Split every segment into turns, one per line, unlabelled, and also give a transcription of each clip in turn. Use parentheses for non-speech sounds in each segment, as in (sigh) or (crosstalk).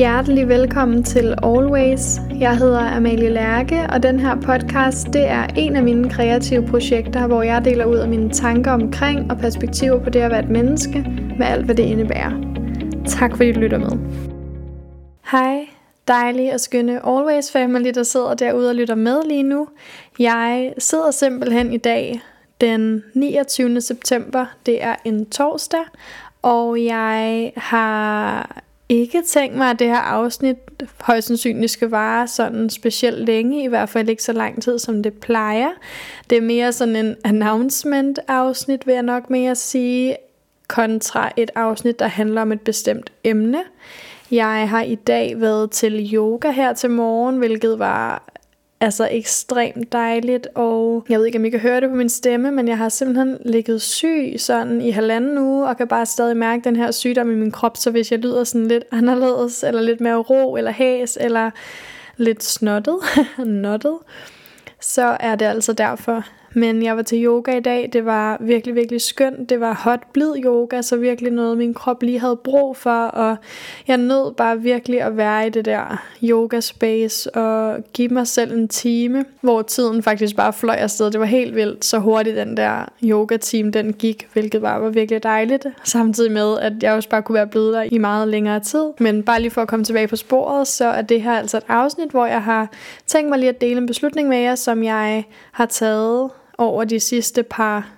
Hjertelig velkommen til Always. Jeg hedder Amalie Lærke, og den her podcast det er en af mine kreative projekter, hvor jeg deler ud af mine tanker omkring og perspektiver på det at være et menneske, med alt hvad det indebærer. Tak fordi du lytter med. Hej, dejlige og skønne Always Family, der sidder derude og lytter med lige nu. Jeg sidder simpelthen i dag den 29. september. Det er en torsdag, og jeg har ikke tænkt mig, at det her afsnit højst sandsynligt skal vare sådan specielt længe, i hvert fald ikke så lang tid, som det plejer. Det er mere sådan en announcement-afsnit, vil jeg nok mere sige, kontra et afsnit, der handler om et bestemt emne. Jeg har i dag været til yoga her til morgen, hvilket var altså ekstremt dejligt, og jeg ved ikke, om I kan høre det på min stemme, men jeg har simpelthen ligget syg sådan i halvanden uge, og kan bare stadig mærke den her sygdom i min krop, så hvis jeg lyder sådan lidt anderledes, eller lidt mere ro, eller hæs, eller lidt snottet, (laughs) nottet, så er det altså derfor. Men jeg var til yoga i dag. Det var virkelig, virkelig skønt. Det var hot, blid yoga, så virkelig noget, min krop lige havde brug for. Og jeg nød bare virkelig at være i det der yoga space og give mig selv en time, hvor tiden faktisk bare fløj afsted. Det var helt vildt, så hurtigt den der yoga time den gik, hvilket bare var virkelig dejligt. Samtidig med, at jeg også bare kunne være blevet der i meget længere tid. Men bare lige for at komme tilbage på sporet, så er det her altså et afsnit, hvor jeg har tænkt mig lige at dele en beslutning med jer, som jeg har taget over de sidste par,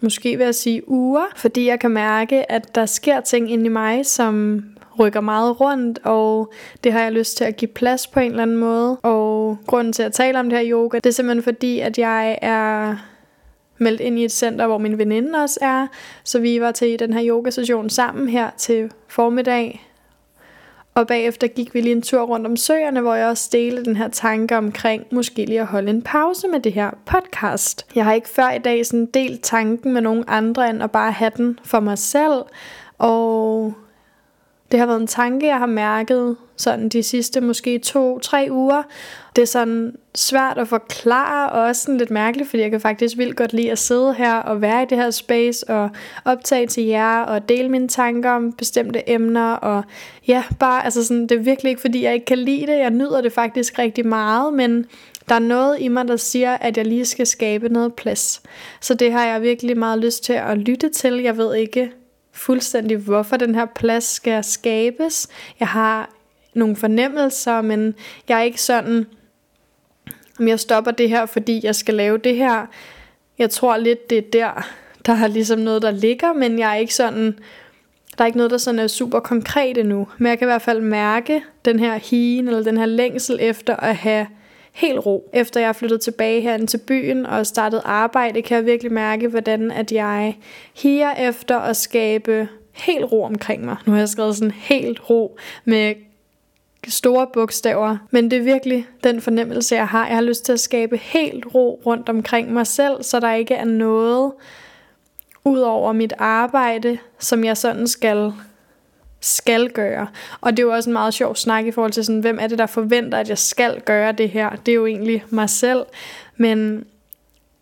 måske vil jeg sige uger, fordi jeg kan mærke, at der sker ting inde i mig, som rykker meget rundt, og det har jeg lyst til at give plads på en eller anden måde. Og grunden til at tale om det her yoga, det er simpelthen fordi, at jeg er meldt ind i et center, hvor min veninde også er. Så vi var til den her yogasession sammen her til formiddag, og bagefter gik vi lige en tur rundt om søerne, hvor jeg også delte den her tanke omkring måske lige at holde en pause med det her podcast. Jeg har ikke før i dag sådan delt tanken med nogen andre end at bare have den for mig selv. Og det har været en tanke, jeg har mærket sådan de sidste måske to-tre uger. Det er sådan svært at forklare, og også sådan lidt mærkeligt, fordi jeg kan faktisk vildt godt lide at sidde her og være i det her space, og optage til jer, og dele mine tanker om bestemte emner, og ja, bare, altså sådan, det er virkelig ikke, fordi jeg ikke kan lide det, jeg nyder det faktisk rigtig meget, men der er noget i mig, der siger, at jeg lige skal skabe noget plads. Så det har jeg virkelig meget lyst til at lytte til. Jeg ved ikke, fuldstændig, hvorfor den her plads skal skabes. Jeg har nogle fornemmelser, men jeg er ikke sådan, om jeg stopper det her, fordi jeg skal lave det her. Jeg tror lidt, det er der, der er ligesom noget, der ligger, men jeg er ikke sådan, der er ikke noget, der sådan er super konkret endnu. Men jeg kan i hvert fald mærke den her hien, eller den her længsel efter at have helt ro. Efter jeg er flyttet tilbage her til byen og startet arbejde, kan jeg virkelig mærke, hvordan at jeg higer efter at skabe helt ro omkring mig. Nu har jeg skrevet sådan helt ro med store bogstaver, men det er virkelig den fornemmelse, jeg har. Jeg har lyst til at skabe helt ro rundt omkring mig selv, så der ikke er noget ud over mit arbejde, som jeg sådan skal skal gøre. Og det er jo også en meget sjov snak i forhold til sådan, hvem er det, der forventer, at jeg skal gøre det her. Det er jo egentlig mig selv. Men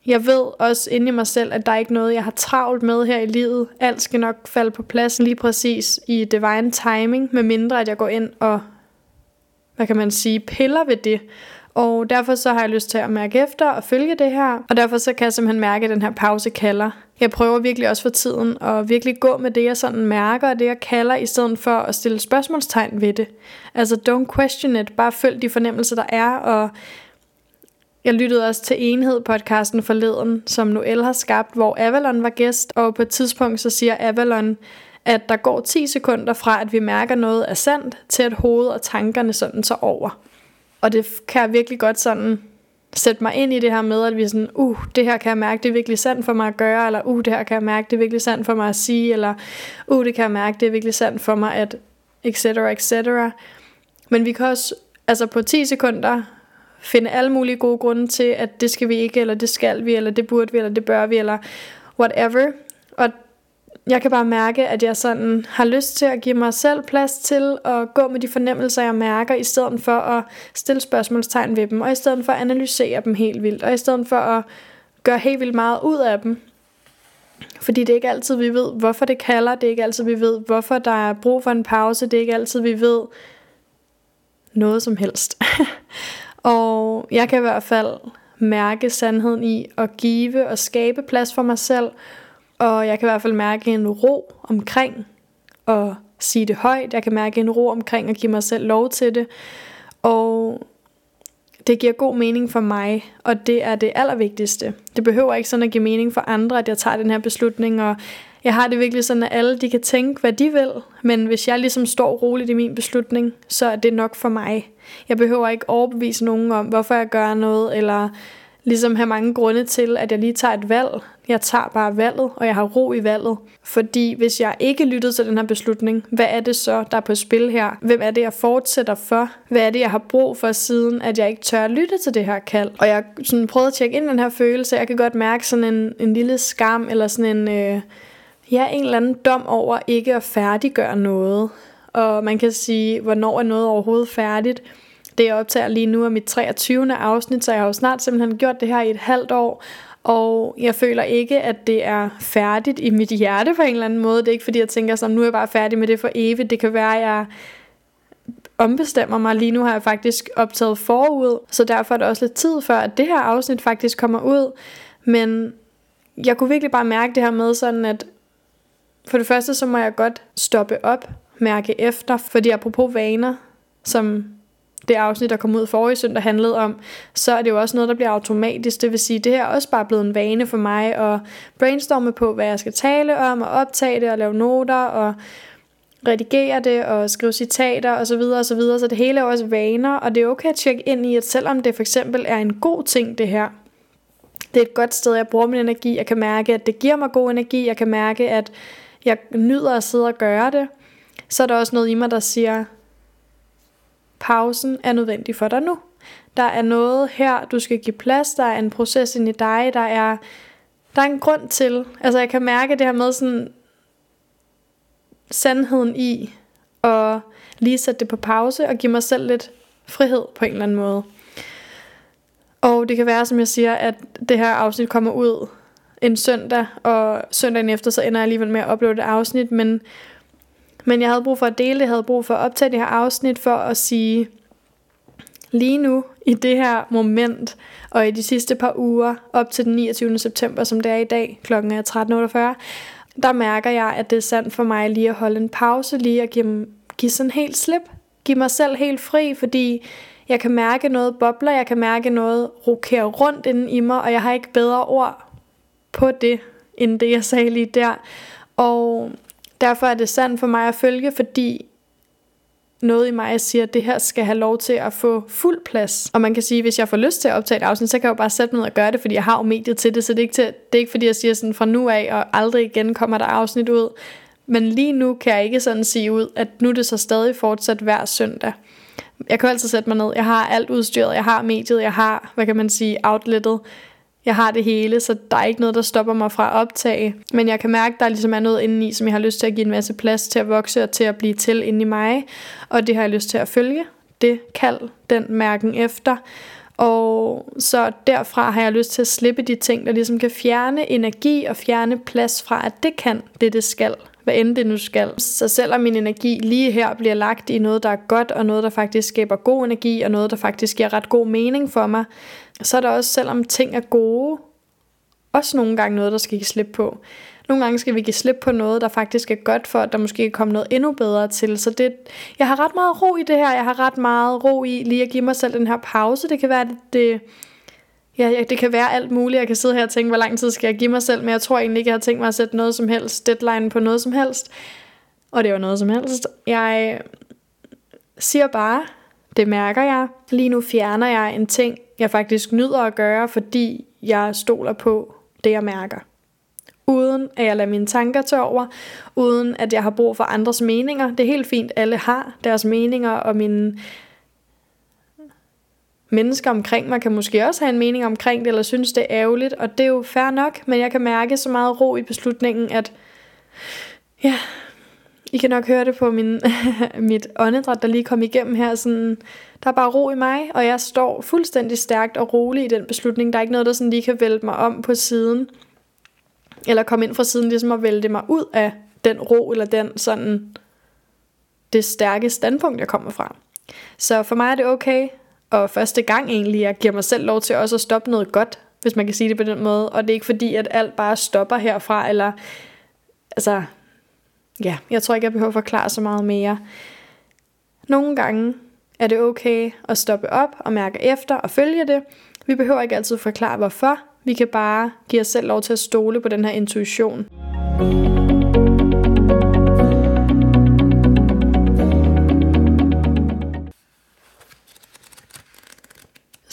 jeg ved også inde i mig selv, at der er ikke noget, jeg har travlt med her i livet. Alt skal nok falde på plads lige præcis i divine timing, med mindre at jeg går ind og, hvad kan man sige, piller ved det. Og derfor så har jeg lyst til at mærke efter og følge det her. Og derfor så kan jeg simpelthen mærke, at den her pause kalder. Jeg prøver virkelig også for tiden at virkelig gå med det, jeg sådan mærker, og det, jeg kalder, i stedet for at stille spørgsmålstegn ved det. Altså, don't question it. Bare følg de fornemmelser, der er, og jeg lyttede også til Enhed-podcasten forleden, som Noel har skabt, hvor Avalon var gæst, og på et tidspunkt så siger Avalon, at der går 10 sekunder fra, at vi mærker noget er sandt, til at hovedet og tankerne sådan så over. Og det kan jeg virkelig godt sådan sætte mig ind i det her med, at vi sådan, uh, det her kan jeg mærke, det er virkelig sandt for mig at gøre, eller uh, det her kan jeg mærke, det er virkelig sandt for mig at sige, eller uh, det kan jeg mærke, det er virkelig sandt for mig at, etc., etc. Men vi kan også, altså på 10 sekunder, finde alle mulige gode grunde til, at det skal vi ikke, eller det skal vi, eller det burde vi, eller det bør vi, eller whatever. Jeg kan bare mærke, at jeg sådan har lyst til at give mig selv plads til at gå med de fornemmelser, jeg mærker, i stedet for at stille spørgsmålstegn ved dem, og i stedet for at analysere dem helt vildt, og i stedet for at gøre helt vildt meget ud af dem. Fordi det er ikke altid, vi ved, hvorfor det kalder, det er ikke altid, vi ved, hvorfor der er brug for en pause, det er ikke altid, vi ved, noget som helst. (laughs) og jeg kan i hvert fald mærke sandheden i at give og skabe plads for mig selv, og jeg kan i hvert fald mærke en ro omkring at sige det højt. Jeg kan mærke en ro omkring at give mig selv lov til det. Og det giver god mening for mig, og det er det allervigtigste. Det behøver ikke sådan at give mening for andre, at jeg tager den her beslutning, og jeg har det virkelig sådan, at alle de kan tænke, hvad de vil, men hvis jeg ligesom står roligt i min beslutning, så er det nok for mig. Jeg behøver ikke overbevise nogen om, hvorfor jeg gør noget, eller ligesom have mange grunde til, at jeg lige tager et valg. Jeg tager bare valget, og jeg har ro i valget. Fordi hvis jeg ikke lyttede til den her beslutning, hvad er det så, der er på spil her? Hvem er det, jeg fortsætter for? Hvad er det, jeg har brug for siden, at jeg ikke tør at lytte til det her kald? Og jeg sådan prøvede at tjekke ind den her følelse. Jeg kan godt mærke sådan en, en lille skam, eller sådan en, øh, ja, en eller anden dom over ikke at færdiggøre noget. Og man kan sige, hvornår er noget overhovedet færdigt? Det jeg optager lige nu er mit 23. afsnit, så jeg har jo snart simpelthen gjort det her i et halvt år, og jeg føler ikke, at det er færdigt i mit hjerte på en eller anden måde. Det er ikke fordi, jeg tænker som nu er jeg bare færdig med det for evigt. Det kan være, at jeg ombestemmer mig. Lige nu har jeg faktisk optaget forud, så derfor er det også lidt tid før, at det her afsnit faktisk kommer ud. Men jeg kunne virkelig bare mærke det her med sådan, at for det første, så må jeg godt stoppe op, mærke efter, fordi apropos vaner, som det afsnit, der kom ud forrige søndag handlede om, så er det jo også noget, der bliver automatisk. Det vil sige, det her er også bare blevet en vane for mig at brainstorme på, hvad jeg skal tale om, og optage det, og lave noter, og redigere det, og skrive citater, og så videre, og så videre. Så det hele er også vaner, og det er okay at tjekke ind i, at selvom det for eksempel er en god ting, det her, det er et godt sted, jeg bruger min energi, jeg kan mærke, at det giver mig god energi, jeg kan mærke, at jeg nyder at sidde og gøre det, så er der også noget i mig, der siger, pausen er nødvendig for dig nu. Der er noget her, du skal give plads, der er en proces ind i dig, der er, der er en grund til, altså jeg kan mærke det her med sådan, sandheden i, at lige sætte det på pause, og give mig selv lidt frihed på en eller anden måde. Og det kan være, som jeg siger, at det her afsnit kommer ud en søndag, og søndagen efter, så ender jeg alligevel med at uploade et afsnit, men, men jeg havde brug for at dele det, jeg havde brug for at optage det her afsnit, for at sige, lige nu, i det her moment, og i de sidste par uger, op til den 29. september, som det er i dag, klokken er 13.48, der mærker jeg, at det er sandt for mig lige at holde en pause, lige at give, give sådan helt slip, give mig selv helt fri, fordi jeg kan mærke noget bobler, jeg kan mærke noget rokere rundt inden i mig, og jeg har ikke bedre ord på det, end det jeg sagde lige der. Og derfor er det sandt for mig at følge, fordi noget i mig siger, at det her skal have lov til at få fuld plads. Og man kan sige, at hvis jeg får lyst til at optage et afsnit, så kan jeg jo bare sætte mig ned og gøre det, fordi jeg har jo mediet til det, så det er ikke, til, det er ikke fordi, jeg siger sådan fra nu af, og aldrig igen kommer der afsnit ud. Men lige nu kan jeg ikke sådan sige ud, at nu er det så stadig fortsat hver søndag. Jeg kan altid sætte mig ned. Jeg har alt udstyret, jeg har mediet, jeg har, hvad kan man sige, outlettet. Jeg har det hele, så der er ikke noget, der stopper mig fra at optage. Men jeg kan mærke, at der ligesom er noget indeni, som jeg har lyst til at give en masse plads til at vokse og til at blive til inde i mig. Og det har jeg lyst til at følge. Det kald, den mærken efter. Og så derfra har jeg lyst til at slippe de ting, der ligesom kan fjerne energi og fjerne plads fra, at det kan det, det skal hvad end det nu skal. Så selvom min energi lige her bliver lagt i noget, der er godt, og noget, der faktisk skaber god energi, og noget, der faktisk giver ret god mening for mig, så er der også, selvom ting er gode, også nogle gange noget, der skal give slip på. Nogle gange skal vi give slip på noget, der faktisk er godt for, at der måske kan komme noget endnu bedre til. Så det, jeg har ret meget ro i det her. Jeg har ret meget ro i lige at give mig selv den her pause. Det kan være, at det, ja, ja, det kan være alt muligt. Jeg kan sidde her og tænke, hvor lang tid skal jeg give mig selv, men jeg tror egentlig ikke, jeg har tænkt mig at sætte noget som helst, deadline på noget som helst. Og det var noget som helst. Jeg siger bare, det mærker jeg. Lige nu fjerner jeg en ting, jeg faktisk nyder at gøre, fordi jeg stoler på det, jeg mærker. Uden at jeg lader mine tanker tage over, uden at jeg har brug for andres meninger. Det er helt fint, alle har deres meninger, og mine mennesker omkring mig kan måske også have en mening omkring det, eller synes det er ærgerligt, og det er jo fair nok, men jeg kan mærke så meget ro i beslutningen, at ja, I kan nok høre det på min, (laughs) mit åndedræt, der lige kom igennem her, sådan, der er bare ro i mig, og jeg står fuldstændig stærkt og rolig i den beslutning. Der er ikke noget, der sådan lige kan vælte mig om på siden, eller komme ind fra siden, ligesom at vælte mig ud af den ro, eller den sådan, det stærke standpunkt, jeg kommer fra. Så for mig er det okay, og første gang egentlig, jeg giver mig selv lov til også at stoppe noget godt, hvis man kan sige det på den måde. Og det er ikke fordi, at alt bare stopper herfra, eller altså, ja, jeg tror ikke, jeg behøver at forklare så meget mere. Nogle gange er det okay at stoppe op og mærke efter og følge det. Vi behøver ikke altid forklare hvorfor. Vi kan bare give os selv lov til at stole på den her intuition.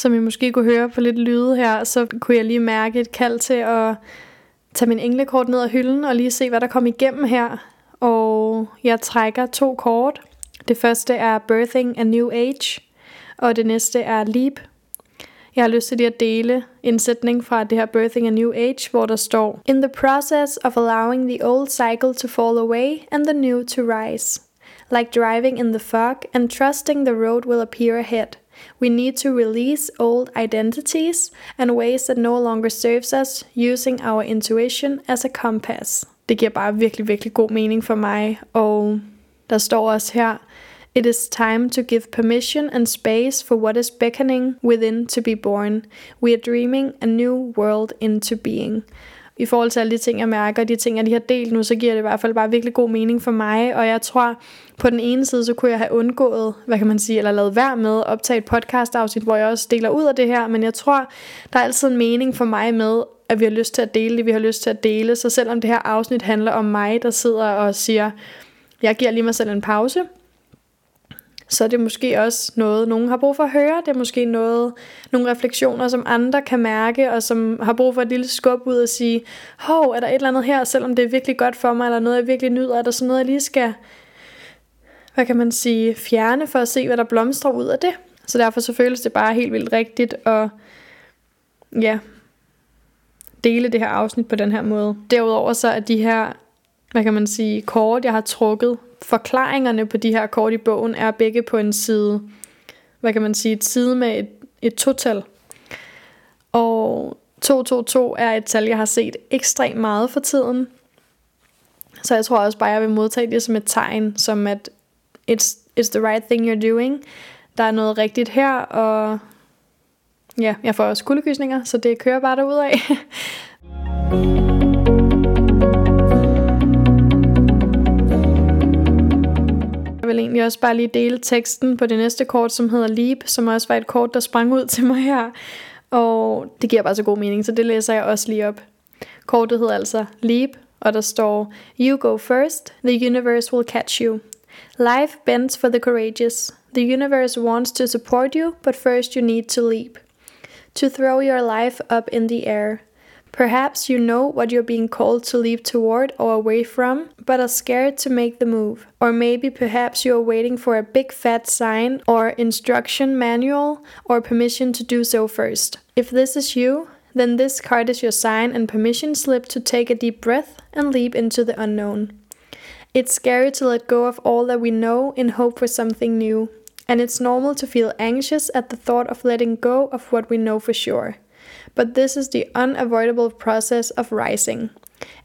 Som I måske kunne høre på lidt lyde her, så kunne jeg lige mærke et kald til at tage min englekort ned af hylden og lige se, hvad der kom igennem her. Og jeg trækker to kort. Det første er Birthing a New Age, og det næste er Leap. Jeg har lyst til lige at dele en sætning fra det her Birthing a New Age, hvor der står In the process of allowing the old cycle to fall away and the new to rise. Like driving in the fog and trusting the road will appear ahead. We need to release old identities and ways that no longer serves us using our intuition as a compass. Det giver bare virkelig, virkelig god mening for mig, og der står også her, It is time to give permission and space for what is beckoning within to be born. We are dreaming a new world into being. I forhold til alle de ting, jeg mærker, de ting, jeg lige har delt nu, så giver det i hvert fald bare virkelig god mening for mig. Og jeg tror, på den ene side, så kunne jeg have undgået, hvad kan man sige, eller lavet værd med at optage et podcast afsnit, hvor jeg også deler ud af det her. Men jeg tror, der er altid en mening for mig med, at vi har lyst til at dele det, vi har lyst til at dele. Så selvom det her afsnit handler om mig, der sidder og siger, jeg giver lige mig selv en pause, så er det måske også noget, nogen har brug for at høre. Det er måske noget, nogle refleksioner, som andre kan mærke, og som har brug for et lille skub ud og sige, hov, er der et eller andet her, selvom det er virkelig godt for mig, eller noget, jeg virkelig nyder, er der sådan noget, jeg lige skal, hvad kan man sige, fjerne for at se, hvad der blomstrer ud af det. Så derfor så føles det bare helt vildt rigtigt at ja, dele det her afsnit på den her måde. Derudover så er de her, hvad kan man sige, kort, jeg har trukket, forklaringerne på de her kort i bogen er begge på en side, hvad kan man sige, et side med et, et total. Og 222 er et tal, jeg har set ekstremt meget for tiden. Så jeg tror også bare, jeg vil modtage det som et tegn, som at it's, it's the right thing you're doing. Der er noget rigtigt her, og ja, jeg får også kuldekysninger, så det kører bare derudad. (laughs) egentlig også bare lige dele teksten på det næste kort, som hedder Leap, som også var et kort, der sprang ud til mig her. Og det giver bare så god mening, så det læser jeg også lige op. Kortet hedder altså Leap, og der står You go first, the universe will catch you. Life bends for the courageous. The universe wants to support you, but first you need to leap. To throw your life up in the air. Perhaps you know what you're being called to leap toward or away from, but are scared to make the move. Or maybe perhaps you're waiting for a big fat sign or instruction manual or permission to do so first. If this is you, then this card is your sign and permission slip to take a deep breath and leap into the unknown. It's scary to let go of all that we know in hope for something new, and it's normal to feel anxious at the thought of letting go of what we know for sure. But this is the unavoidable process of rising.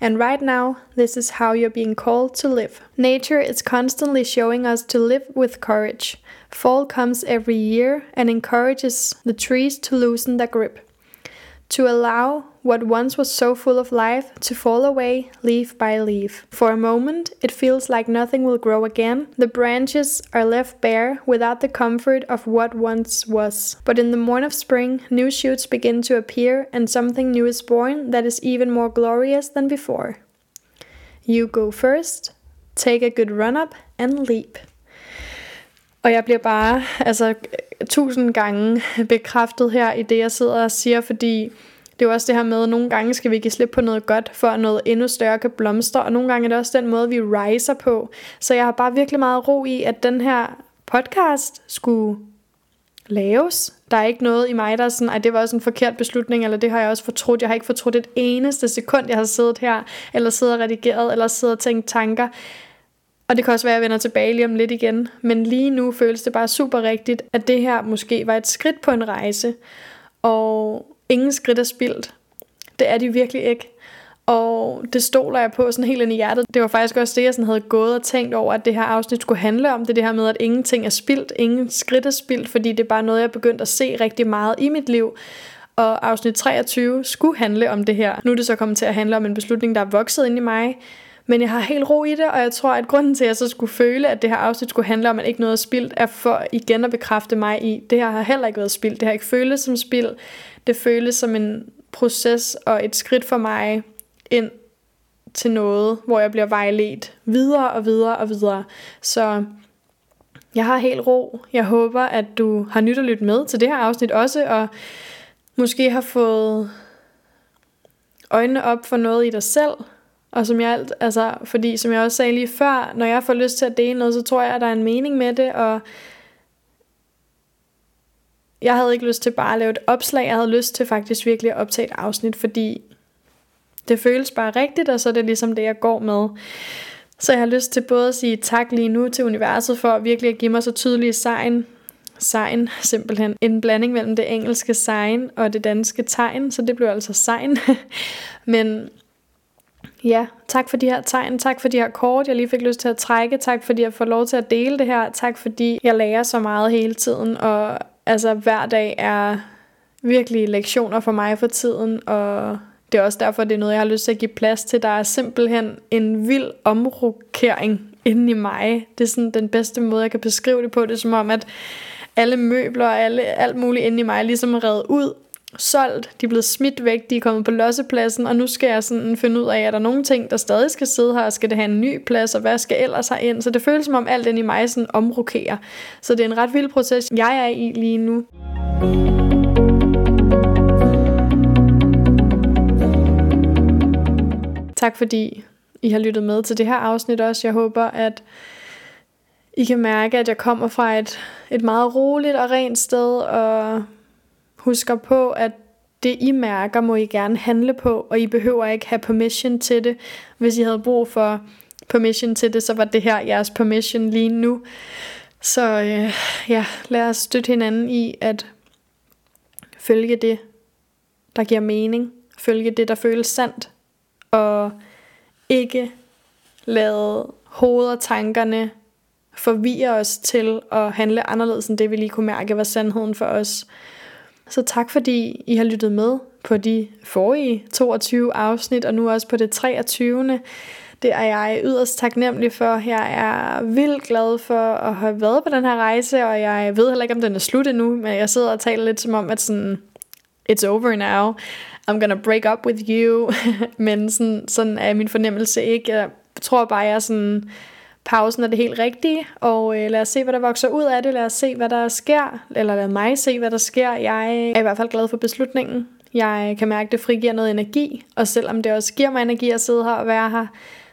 And right now, this is how you're being called to live. Nature is constantly showing us to live with courage. Fall comes every year and encourages the trees to loosen their grip to allow what once was so full of life to fall away leaf by leaf. For a moment, it feels like nothing will grow again. The branches are left bare without the comfort of what once was. But in the morn of spring, new shoots begin to appear, and something new is born that is even more glorious than before. You go first, take a good run up, and leap. Og jeg bliver bare altså tusind gange bekræftet her i det, jeg sidder og siger, fordi det er jo også det her med, at nogle gange skal vi give slip på noget godt, for at noget endnu større kan blomstre, og nogle gange er det også den måde, vi riser på. Så jeg har bare virkelig meget ro i, at den her podcast skulle laves. Der er ikke noget i mig, der er sådan, at det var også en forkert beslutning, eller det har jeg også fortrudt. Jeg har ikke fortrudt et eneste sekund, jeg har siddet her, eller siddet og redigeret, eller siddet og tænkt tanker. Og det kan også være, at jeg vender tilbage lige om lidt igen. Men lige nu føles det bare super rigtigt, at det her måske var et skridt på en rejse. Og ingen skridt er spildt. Det er de virkelig ikke. Og det stoler jeg på sådan helt ind i hjertet. Det var faktisk også det, jeg sådan havde gået og tænkt over, at det her afsnit skulle handle om. Det er det her med, at ingenting er spildt, ingen skridt er spildt, fordi det er bare noget, jeg er begyndt at se rigtig meget i mit liv. Og afsnit 23 skulle handle om det her. Nu er det så kommet til at handle om en beslutning, der er vokset ind i mig. Men jeg har helt ro i det, og jeg tror, at grunden til, at jeg så skulle føle, at det her afsnit skulle handle om, at ikke noget er spildt, er for igen at bekræfte mig i, det her har heller ikke været spildt. Det har ikke føles som spild. Det føles som en proces og et skridt for mig ind til noget, hvor jeg bliver vejledt videre og videre og videre. Så jeg har helt ro. Jeg håber, at du har nyt at lytte med til det her afsnit også, og måske har fået øjnene op for noget i dig selv, og som jeg alt, altså, fordi som jeg også sagde lige før, når jeg får lyst til at dele noget, så tror jeg, at der er en mening med det, og jeg havde ikke lyst til bare at lave et opslag, jeg havde lyst til faktisk virkelig at optage et afsnit, fordi det føles bare rigtigt, og så er det ligesom det, jeg går med. Så jeg har lyst til både at sige tak lige nu til universet for virkelig at give mig så tydelige sign. Sign, simpelthen. En blanding mellem det engelske sign og det danske tegn, så det blev altså sign. (laughs) Men ja, tak for de her tegn, tak for de her kort, jeg lige fik lyst til at trække, tak fordi jeg får lov til at dele det her, tak fordi jeg lærer så meget hele tiden, og altså hver dag er virkelig lektioner for mig for tiden, og det er også derfor, det er noget, jeg har lyst til at give plads til. Der er simpelthen en vild omrokering inde i mig. Det er sådan den bedste måde, jeg kan beskrive det på. Det er som om, at alle møbler og alle, alt muligt inde i mig er ligesom reddet ud, solgt, de er blevet smidt væk, de er kommet på lossepladsen, og nu skal jeg sådan finde ud af, er der nogle ting, der stadig skal sidde her, skal det have en ny plads, og hvad skal ellers ind? Så det føles som om alt inde i mig sådan omrokerer. Så det er en ret vild proces, jeg er i lige nu. Tak fordi I har lyttet med til det her afsnit også. Jeg håber, at I kan mærke, at jeg kommer fra et, et meget roligt og rent sted, og husker på, at det I mærker, må I gerne handle på, og I behøver ikke have permission til det. Hvis I havde brug for permission til det, så var det her jeres permission lige nu. Så øh, ja, lad os støtte hinanden i at følge det, der giver mening. Følge det, der føles sandt og ikke lade hovedtankerne forvirre os til at handle anderledes end det, vi lige kunne mærke var sandheden for os. Så tak fordi I har lyttet med på de forrige 22 afsnit, og nu også på det 23. Det er jeg yderst taknemmelig for. Jeg er vildt glad for at have været på den her rejse, og jeg ved heller ikke, om den er slut endnu, men jeg sidder og taler lidt som om, at sådan, it's over now. I'm gonna break up with you. (laughs) Men sådan, sådan er min fornemmelse ikke. Jeg tror bare, jeg er sådan, pausen er det helt rigtige, og øh, lad os se, hvad der vokser ud af det. Lad os se, hvad der sker, eller lad mig se, hvad der sker. Jeg er i hvert fald glad for beslutningen. Jeg kan mærke, at det frigiver noget energi, og selvom det også giver mig energi at sidde her og være her,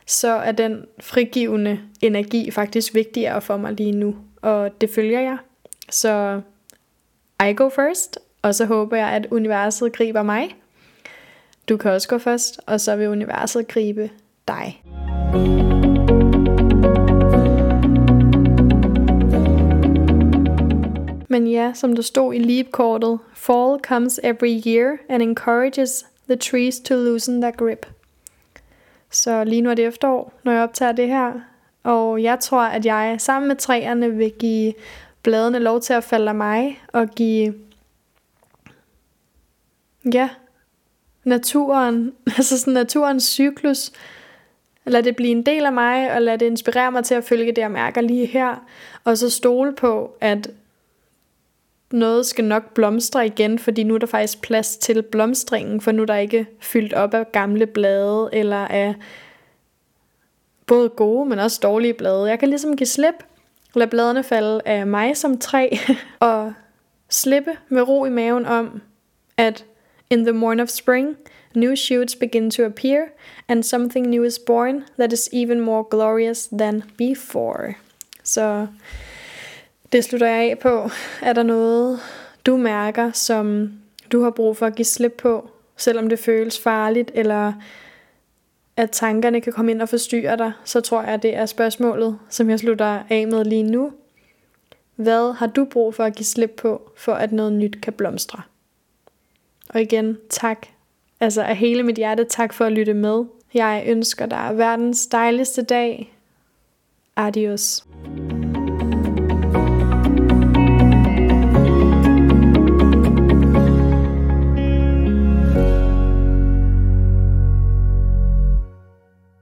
så er den frigivende energi faktisk vigtigere for mig lige nu, og det følger jeg. Så I go first, og så håber jeg, at universet griber mig, du kan også gå først, og så vil universet gribe dig. Men ja, som der stod i leapkortet, fall comes every year and encourages the trees to loosen their grip. Så lige nu er det efterår, når jeg optager det her, og jeg tror, at jeg sammen med træerne vil give bladene lov til at falde af mig, og give ja, naturen, (laughs) altså sådan naturens cyklus. Lad det blive en del af mig, og lad det inspirere mig til at følge det, jeg mærker lige her. Og så stole på, at noget skal nok blomstre igen, fordi nu er der faktisk plads til blomstringen, for nu er der ikke fyldt op af gamle blade, eller af både gode, men også dårlige blade. Jeg kan ligesom give slip, lade bladene falde af mig som træ, (laughs) og slippe med ro i maven om, at In the morn of spring, new shoots begin to appear, and something new is born that is even more glorious than before. Så det slutter jeg af på. Er der noget, du mærker, som du har brug for at give slip på, selvom det føles farligt, eller at tankerne kan komme ind og forstyrre dig, så tror jeg, det er spørgsmålet, som jeg slutter af med lige nu. Hvad har du brug for at give slip på, for at noget nyt kan blomstre? Og igen, tak, Altså af hele mit hjerte tak for at lytte med. Jeg ønsker dig verdens dejligste dag. Adios.